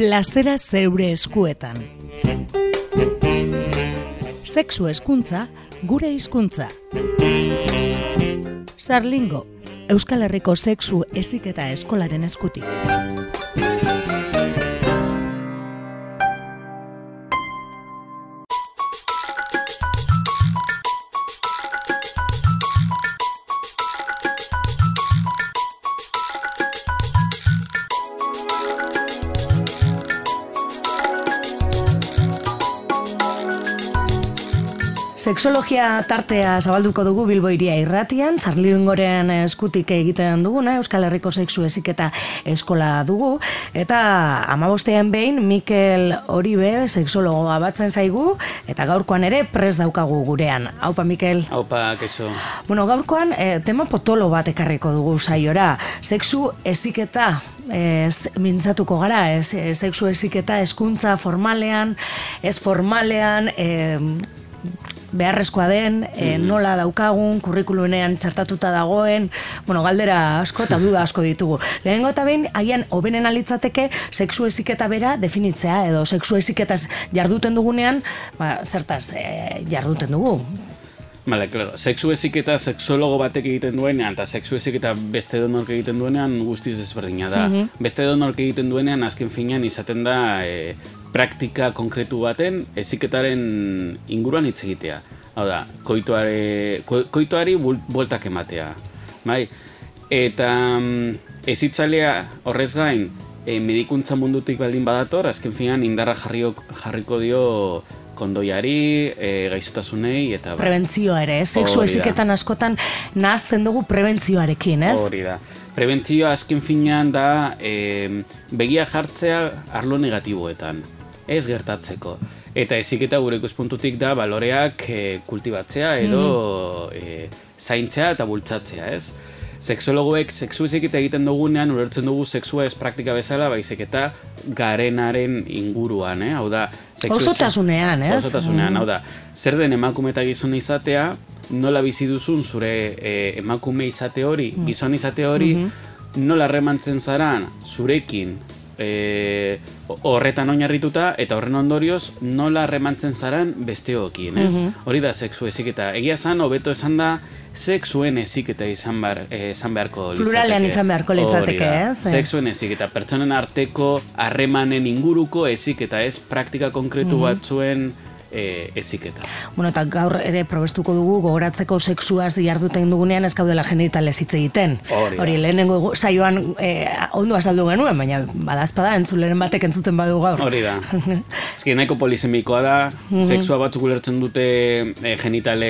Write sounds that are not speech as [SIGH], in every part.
plazera zeure eskuetan. Sexu eskuntza, gure hizkuntza. Sarlingo, Euskal Herriko sexu eziketa eskolaren eskutik. Sexologia tartea zabalduko dugu Bilbo iria irratian, Zarlingoren eskutik egiten duguna, Euskal Herriko Sexu Eziketa Eskola dugu, eta amabostean behin Mikel Oribe sexologoa batzen zaigu, eta gaurkoan ere pres daukagu gurean. Haupa, Mikel? Haupa, keso. Bueno, gaurkoan eh, tema potolo bat ekarriko dugu saiora. Sexu eziketa ez mintzatuko gara, ez, sexu eziketa eskuntza formalean, ez formalean, eh, beharrezkoa den, e, nola daukagun, kurrikulunean txartatuta dagoen, bueno, galdera asko eta duda asko ditugu. Lehenengo eta behin, haien hobenen alitzateke sexu eziketa bera definitzea, edo sexu eziketaz jarduten dugunean, ba, zertaz e, jarduten dugu. Bale, claro. Sexu eziketa sexologo batek egiten duenean, eta sexu eziketa beste donork egiten duenean guztiz desberdina da. Mm Beste donork egiten duenean, azken finean izaten da e, praktika konkretu baten eziketaren inguruan hitz egitea. Hau da, koituare, ko, koituari bueltak ematea. Bai? Eta mm, ezitzailea horrez gain, e, medikuntza mundutik baldin badator, azken finean indarra jarriok, jarriko dio kondoiari, e, gaizotasunei eta ba. prebentzioa ere, sexu eziketan askotan nahazten dugu prebentzioarekin, ez? Hori da. Prebentzioa azken finean da e, begia jartzea arlo negatiboetan ez gertatzeko. Eta ezik eta gure ikuspuntutik da baloreak e, kultibatzea edo mm zaintzea eta bultzatzea, ez? Sexologoek sexu eziketa egiten dugunean ulertzen dugu sexua ez praktika bezala, baizik eta garenaren inguruan, eh? Hau da, Osotasunean, ez? Osotasunean, hau da, zer den emakume eta gizon izatea, nola bizi duzun zure emakume izate hori, mm. gizon izate hori, mm-hmm. nola remantzen zaran zurekin e, horretan oinarrituta eta horren ondorioz nola remantzen zaran besteokin, ez? Mhm. Hori da sexu eziketa. Egia zan, hobeto esan da, sexuen eziketa izan, bar, eh, izan beharko litzateke. Pluralean izan beharko litzateke, ez? Sexuen eziketa. Pertsonen arteko harremanen inguruko eziketa, ez? Praktika konkretu mm batzuen e, eziketa. Bueno, eta gaur ere probestuko dugu gogoratzeko sexuaz jarduten dugunean ez gaudela genitales hitz egiten. Hori, lehenengo saioan e, ondo azaldu genuen, baina badazpada entzuleren batek entzuten badu gaur. Hori da. [LAUGHS] Ezki nahiko polisemikoa da, mm sexua batzuk ulertzen dute e, genitale,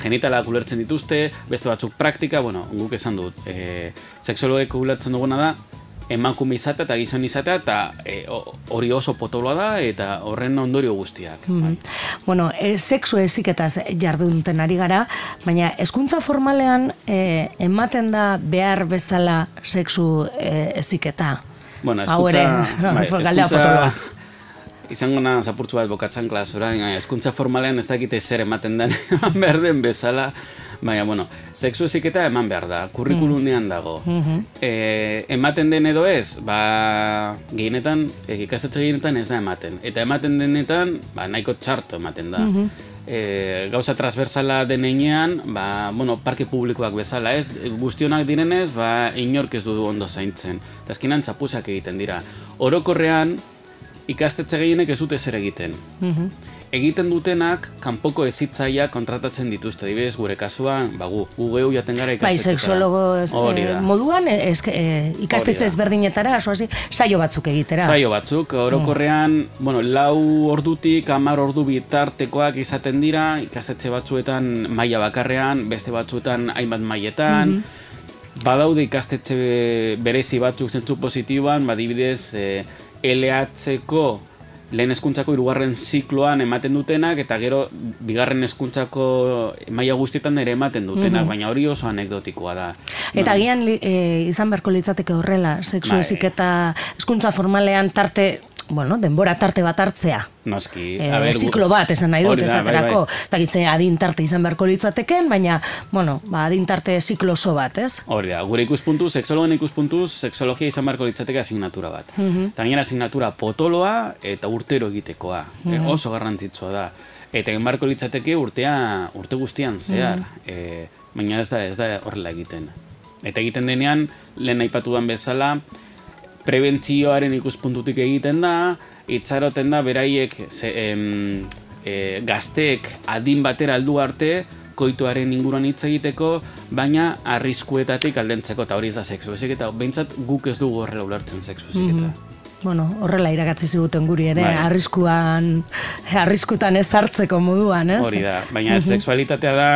genitala ulertzen dituzte, beste batzuk praktika, bueno, guk esan dut, e, sexoloek ulertzen duguna da, emakume izatea eta gizon izatea eta e, hori oso potoloa da eta horren ondorio guztiak. Mm Bueno, e, sexu eziketaz jardunten ari gara, baina hezkuntza formalean e, ematen da behar bezala sexu e, eziketa. Bueno, hezkuntza... [LAUGHS] Bai, hezkuntza... Izango na zapurtzu bat bokatzen klasura, hezkuntza formalean ez dakite zer ematen den, [LAUGHS] behar den bezala, Baina, bueno, sexu eziketa eman behar da, kurrikulunean dago. Mm ematen den edo ez, ba, gehienetan, e, ikastetxe gehienetan ez da ematen. Eta ematen denetan, ba, nahiko txarto ematen da. Mm gauza transversala denean, ba, bueno, parke publikoak bezala ez, guztionak direnez, ba, inork ez du ondo zaintzen. Eta azkenan txapusak egiten dira. Orokorrean, ikastetxe gehienek ez dute zer egiten. Mm egiten dutenak kanpoko ezitzaia kontratatzen dituzte. Dibidez, gure kasuan, ba, gu, gu gehu jaten gara bai, ikastetxetara. Bai, eh, moduan, ez, eh, ikastetxe ezberdinetara, hasi, saio batzuk egitera. Saio batzuk, orokorrean, mm. bueno, lau ordutik, amar ordu bitartekoak izaten dira, ikastetxe batzuetan maila bakarrean, beste batzuetan hainbat mailetan, mm -hmm. Badaude ikastetxe berezi batzuk zentzu positiboan, badibidez, eh, LH-ko lehen eskuntzako irugarren zikloan ematen dutenak eta gero bigarren eskuntzako maila guztietan ere ematen dutenak, mhm. baina hori oso anekdotikoa da. Eta gian e, izan beharko litzateke horrela, sexu bai. ezik eta eskuntza formalean tarte bueno, denbora tarte bat hartzea. Noski. E, a ziklo bat, esan nahi dut, bai, esaterako. Bai, bai. Eta adin tarte izan beharko litzateken, baina, bueno, ba, adin tarte ziklo oso bat, ez? Hori da, gure ikuspuntu, seksologen ikuspuntu, seksologia izan beharko litzateke asignatura bat. Mm -hmm. Eta asignatura potoloa eta urtero egitekoa. Mm oso garrantzitsua da. Eta egin beharko litzateke urtea, urte guztian zehar. Mm baina ez da, ez da horrela egiten. Eta egiten denean, lehen aipatu bezala, prebentzioaren ikuspuntutik egiten da, itxaroten da beraiek ze, em, e, gazteek adin batera aldu arte, koituaren inguruan hitz egiteko, baina arriskuetatik aldentzeko, eta hori ez da sexu eta behintzat guk ez dugu horrela ulertzen sexu ezik, mm Bueno, horrela iragatzi ziguten guri ere, bai. arriskuan, arriskutan ez hartzeko moduan, ez? Hori da, baina mm sexualitatea da,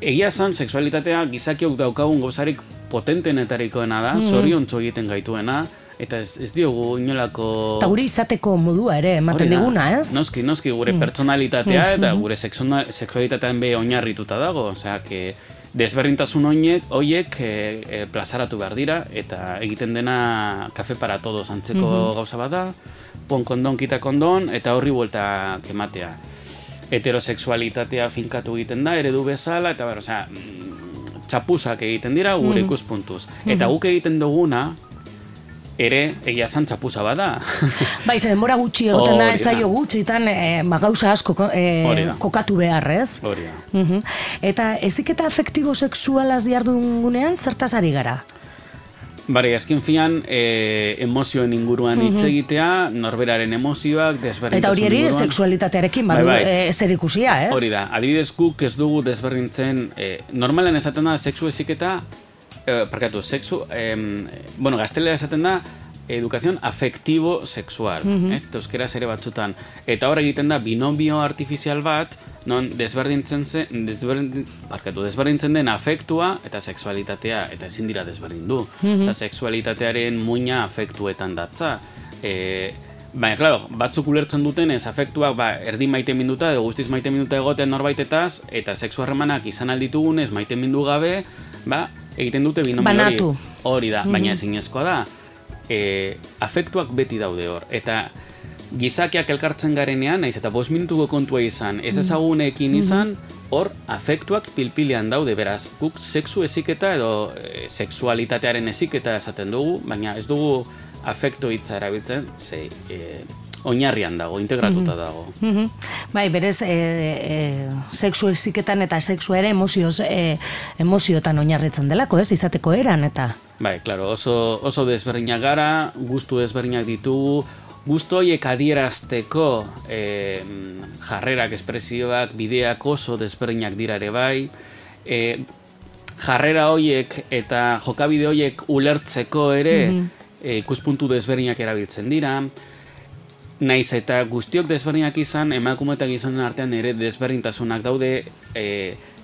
egia zan, sexualitatea gizakiok daukagun gozarik potentenetarikoena da, mm. zorion egiten gaituena, eta ez, ez diogu inolako... Eta gure izateko modua ere, ematen diguna, ez? Noski, noski, gure mm. pertsonalitatea eta mm-hmm. gure sexualitatean be oinarrituta dago, osea, que desberdintasun oinek, oiek e, e, plazaratu behar dira, eta egiten dena kafe para todos antzeko mm gauza bada, pon kondon, kita kondon, eta horri buelta kematea. Heterosexualitatea finkatu egiten da, eredu bezala, eta bar, osea, mm, txapuzak egiten dira gure mm ikuspuntuz. Eta guk egiten duguna, ere egia zan txapuza bada. [LAUGHS] bai, ze denbora gutxi egoten da, ezaio gutxitan e, magauza asko e, kokatu beharrez. Hori da. Eta ezik eta afektibo seksualaz jardungunean zertaz ari gara? Bari, azken fian, e, emozioen inguruan hitz egitea, norberaren emozioak, desberdintasun Eta hori eri, seksualitatearekin, badu, bai, bai. E, zer ikusia, ez? Hori da, adibidez guk ez dugu desberdintzen, e, normalen esaten da, seksu eziketa, eh, parkatu, sexu, eh, bueno, gaztelera esaten da, educación afectivo sexual, mm -hmm. ez? Euskera ere batzutan. Eta hor egiten da binomio artifizial bat, non desberdintzen zen, desberdin, parkatu, desberdintzen den afektua eta sexualitatea, eta ezin dira desberdindu. Mm -hmm. sexualitatearen muina afektuetan datza. E, Baina, klaro, batzuk ulertzen duten ez afektuak ba, erdi maite minuta edo guztiz maite minuta egoten norbaitetaz eta sexu harremanak izan alditugun ez maite mindu gabe, ba, egiten dute binomio hori. Hori da, baina mm ezin da. E, afektuak beti daude hor. Eta gizakiak elkartzen garenean, naiz eta bos minutuko kontua izan, ez mhm. ezagunekin izan, hor afektuak pilpilean daude, beraz, guk sexu eziketa edo e, sexualitatearen eziketa esaten dugu, baina ez dugu afektu hitza erabiltzen, zei, e, oinarrian dago, integratuta mhm. dago. Mm -hmm. Bai, berez, e, e, sexu eziketan eta sexu ere emozioz, e, emoziotan oinarritzen delako, ez, izateko eran, eta... Bai, claro, oso, oso desberdinak gara, guztu desberdinak ditugu, guztu horiek adierazteko e, jarrerak, espresioak, bideak oso desberdinak dira ere bai, e, jarrera horiek eta jokabide horiek ulertzeko ere, mm ikuspuntu desberdinak erabiltzen dira, naiz eta guztiok desberdinak izan, emakume eta gizonen artean ere desberdintasunak daude, e,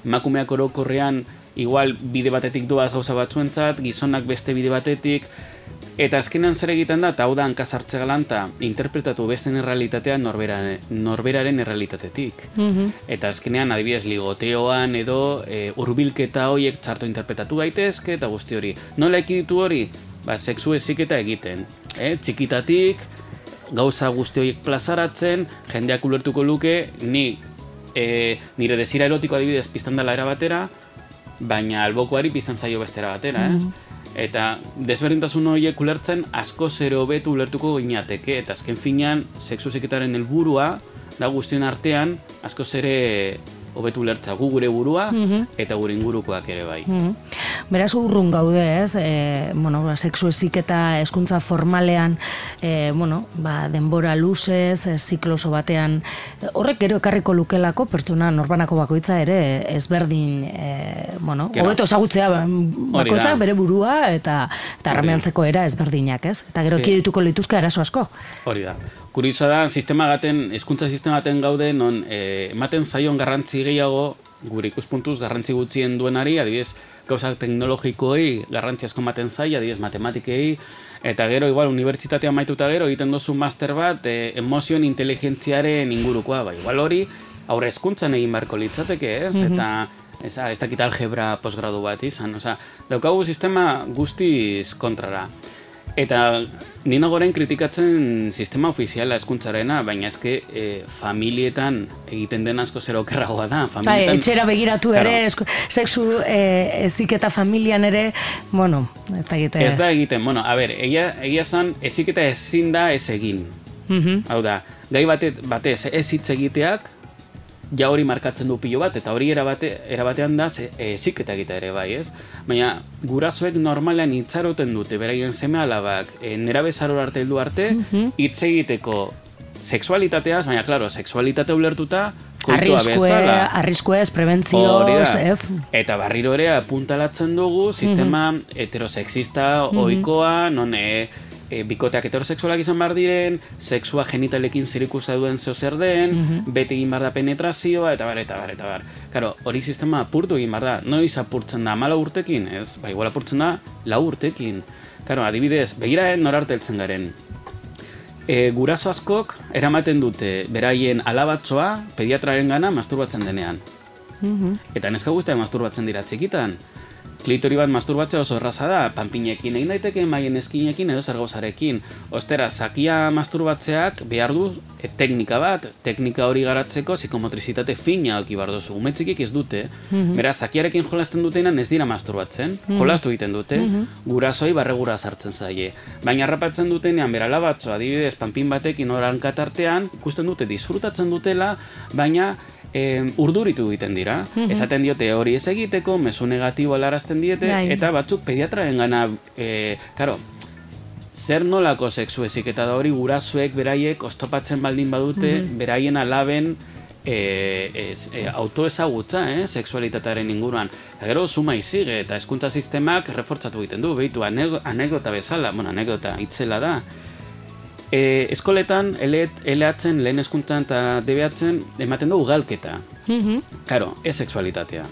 emakumeak orokorrean igual bide batetik doaz gauza batzuentzat, gizonak beste bide batetik, eta azkenean zer egiten da, eta hau da hankasartze galanta, interpretatu beste errealitatea norberaren, norberaren errealitatetik. Mm Eta azkenean adibidez ligoteoan edo e, urbilketa horiek txarto interpretatu daitezke eta guzti hori. Nola ekiditu hori? Ba, sexu eziketa egiten. Eh? Txikitatik, gauza guzti horiek plazaratzen, jendeak ulertuko luke, ni e, nire desira erotiko adibidez piztan dela era batera, baina albokoari piztan zaio bestera batera, ez? Mm Eta desberdintasun horiek ulertzen asko zero betu ulertuko gineateke, eta azken finean, sexu ziketaren helburua da guztion artean, asko zere hobetu lertza gu gure burua mhm. eta gure ingurukoak ere bai. Mm Beraz urrun gaude, ez? E, bueno, ba, sexu eziketa eskuntza formalean, e, bueno, ba, denbora luzez, e, zikloso batean, horrek gero ekarriko lukelako pertsona norbanako bakoitza ere ezberdin, e, bueno, hobeto ezagutzea bakoitza bere burua eta eta arrameantzeko era ezberdinak, ez? Eta gero sí. dituko lituzke arazo asko. Hori da. Kurioso da, sistema gaten, hezkuntza sistema gaten gaude, non e, ematen zaion garrantzi gehiago, gure ikuspuntuz garrantzi gutxien duenari, adibidez, gauza teknologikoei garrantzi asko ematen zai, adibidez, matematikei, eta gero, igual, unibertsitatea maituta gero, egiten duzu master bat, e, emozioen inteligentziaren ingurukoa, bai, igual hori, aurre hezkuntzan egin beharko litzateke, ez? Mm Eta, ez, ez dakit algebra posgradu bat izan, oza, daukagu sistema guztiz kontrara. Eta nina goren kritikatzen sistema ofiziala eskuntzarena, baina eske e, familietan egiten den asko zer okerragoa da. Bai, familietan, etxera begiratu ere, esku, sexu e, ezik eta familian ere, bueno, ez da egiten. Ez da egiten, bueno, a ber, egia, egia zan, ezik eta ezin da ez egin. Mm Hau da, gai bate, batez ez hitz egiteak, ja hori markatzen du pilo bat, eta hori erabate, erabatean da e, ziketa egita ere bai, ez? Baina gurasoek normalean itzaroten dute, beraien seme alabak, e, nera bezaro arte heldu arte, hitz egiteko sexualitateaz, baina, klaro, sexualitate ulertuta, koitua bezala. Arriskue, ez, prebentzioz, ez? Eta barriro ere apuntalatzen dugu, sistema mm heterosexista, mm oikoa, non, e, e, bikoteak heterosexualak izan behar diren, sexua genitalekin zirikusa duen zeo zer den, mm -hmm. beti egin behar da penetrazioa, eta bar, eta bar, eta bar. Karo, hori sistema apurtu egin behar da, noiz apurtzen da, mala urtekin, ez? Ba, igual apurtzen da, lau urtekin. Karo, adibidez, begiraen norarte heltzen garen. E, guraso askok eramaten dute beraien alabatzoa pediatraren gana masturbatzen denean. Mm Eta neska guztia masturbatzen dira txikitan klitori bat masturbatzea oso erraza da, panpinekin egin daiteke, maien eskinekin edo zer gozarekin. Ostera, sakia masturbatzeak behar du e, teknika bat, teknika hori garatzeko psikomotrizitate fina oki bar duzu. Umetzikik ez dute, mm -hmm. bera, sakiarekin jolasten dutenan ez dira masturbatzen, mm -hmm. jolastu egiten dute, mm -hmm. gurasoi barregura sartzen zaie. Baina harrapatzen dutenean, bera labatzo, adibidez, panpin batekin oran katartean, ikusten dute, disfrutatzen dutela, baina e, urduritu egiten dira. Mm Esaten diote hori ez egiteko, mezu negatibo alarazten diete, Dai. eta batzuk pediatraren gana, e, karo, zer nolako sexu ezik, eta da hori gurasoek beraiek ostopatzen baldin badute, mm beraien alaben e, ez, e, autoezagutza, eh, sexualitatearen inguruan. Eta gero, suma izige, eta eskuntza sistemak refortzatu egiten du, behitu, anekdota bezala, bueno, anekdota, itzela da, E, eskoletan, eleatzen, lehen eskuntzan eta debeatzen, ematen du ugalketa. Mm Karo, ez sexualitatea.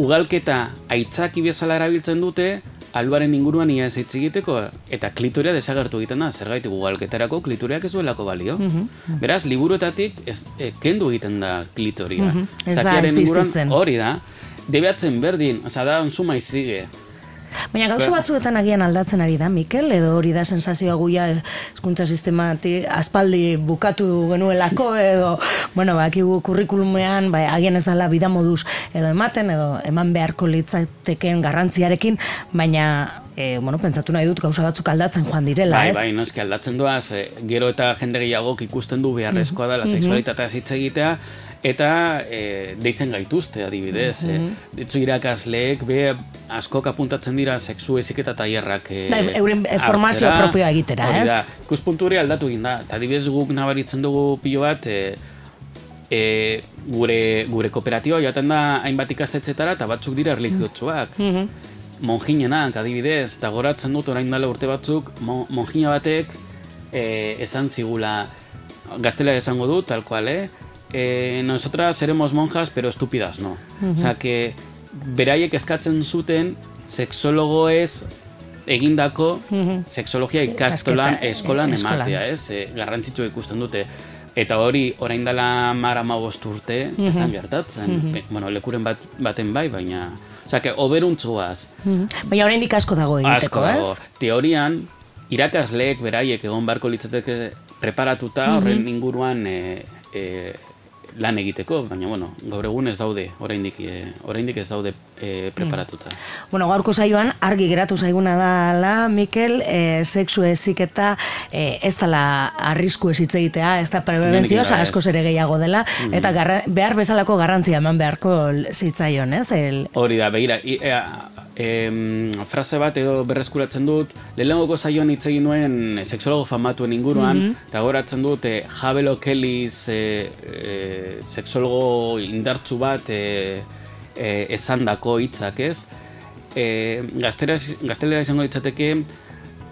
Ugalketa aitzaki bezala erabiltzen dute, alduaren inguruan ia ez egiteko, eta klitoria desagertu egiten da, zer gaitik ugalketarako klitoriak ez duelako balio. Mm Beraz, liburuetatik ez, e, kendu egiten da klitoria. Mm Ez da, existitzen. Hori da, debeatzen berdin, oza, da, onzuma izige. Baina gauza batzuetan agian aldatzen ari da, Mikel, edo hori da sensazioa guia eskuntza sistemati aspaldi bukatu genuelako, edo, bueno, bakigu kurrikulumean, bai, agian ez dala bida moduz edo ematen, edo eman beharko litzateken garrantziarekin, baina e, bueno, pentsatu nahi dut gauza batzuk aldatzen joan direla, bai, ez? Bai, bai, noski aldatzen duaz, e, gero eta jende gehiagok ikusten du beharrezkoa dela mm -hmm. seksualitatea zitze egitea, eta e, deitzen gaituzte adibidez. Mm -hmm. e, irakasleek be askok apuntatzen dira sexu eziketa tailerrak e, da, euren formazio propioa egitera, ez? Da, ikuspuntu hori aldatu egin da. Eta adibidez guk nabaritzen dugu pilo bat e, e, gure, gure kooperatiba joaten da hainbat ikastetxetara eta batzuk dira erligiotsuak. Mm -hmm. Monjinenak, adibidez, eta goratzen dut orain dela urte batzuk, mo, monjina batek e, esan zigula, gaztela esango dut, tal cual, eh? Eh, nosotras seremos monjas, pero estúpidas no. Uh -huh. O sea, que beraiek eskatzen zuten sexólogo ez egindako uh -huh. sexologia ikastolan eskolan ematea, ez? E, garrantzitsu ikusten dute. Eta hori, orain dela mara urte, uh -huh. esan gertatzen. Uh -huh. bueno, lekuren bat, baten bai, baina... Osa, que oberuntzuaz. Uh -huh. Baina orain asko dago egiteko, asko ez? Teorian, irakasleek beraiek egon barko litzateke preparatuta, horren inguruan... E, e, lan egiteko, baina bueno, gaur egun ez daude, oraindik e, oraindik ez daude e, preparatuta. Bueno, gaurko saioan argi geratu zaiguna da la Mikel, e, sexu eziketa e, ez dela arrisku ez hitz egitea, ez da prebentzio, asko ere gehiago dela mm eta behar bezalako garrantzia eman beharko zitzaion, ez? El... Hori da, begira, i, e, frase bat edo berreskuratzen dut, lehenengoko saioan hitz egin nuen sexologo famatuen inguruan, mm -hmm. eta goratzen dut, e, Jabelo Kelly's e, e, sexologo indartzu bat e, e, esandako hitzak, ez? E, gaztelera izango ditzateke,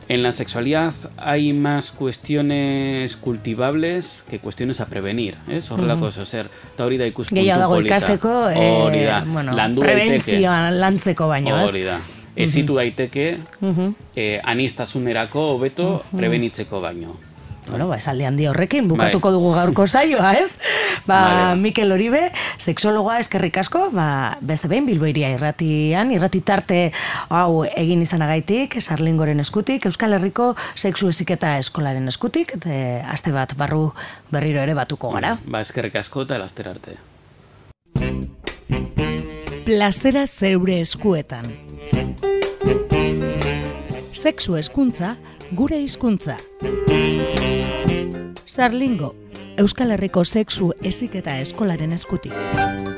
en la sexualidad hay más cuestiones cultivables que cuestiones a prevenir, ¿es? Horrelako mm -hmm. zer, eta hori da ikuspuntu dago ikasteko, eh, bueno, prebentzioan lantzeko baino, ez? Hori da. Ezitu daiteke, mm -hmm. eh, anistasunerako hobeto mm -hmm. prebenitzeko baino. Bueno, ba, esaldi handi horrekin, bukatuko bai. dugu gaurko saioa, ez? Ba, vale. Mikel Oribe, seksologoa eskerrik asko, ba, beste behin, bilboiria irratian, irratitarte hau egin izanagaitik, sarlingoren eskutik, Euskal Herriko seksu eziketa eskolaren eskutik, de, aste bat barru berriro ere batuko gara. Ba, eskerrik asko eta laster arte. Plazera zeure eskuetan. Sexu eskuntza, gure hizkuntza. Sarlingo, Euskal Herriko sexu eziketa eskolaren eskutik.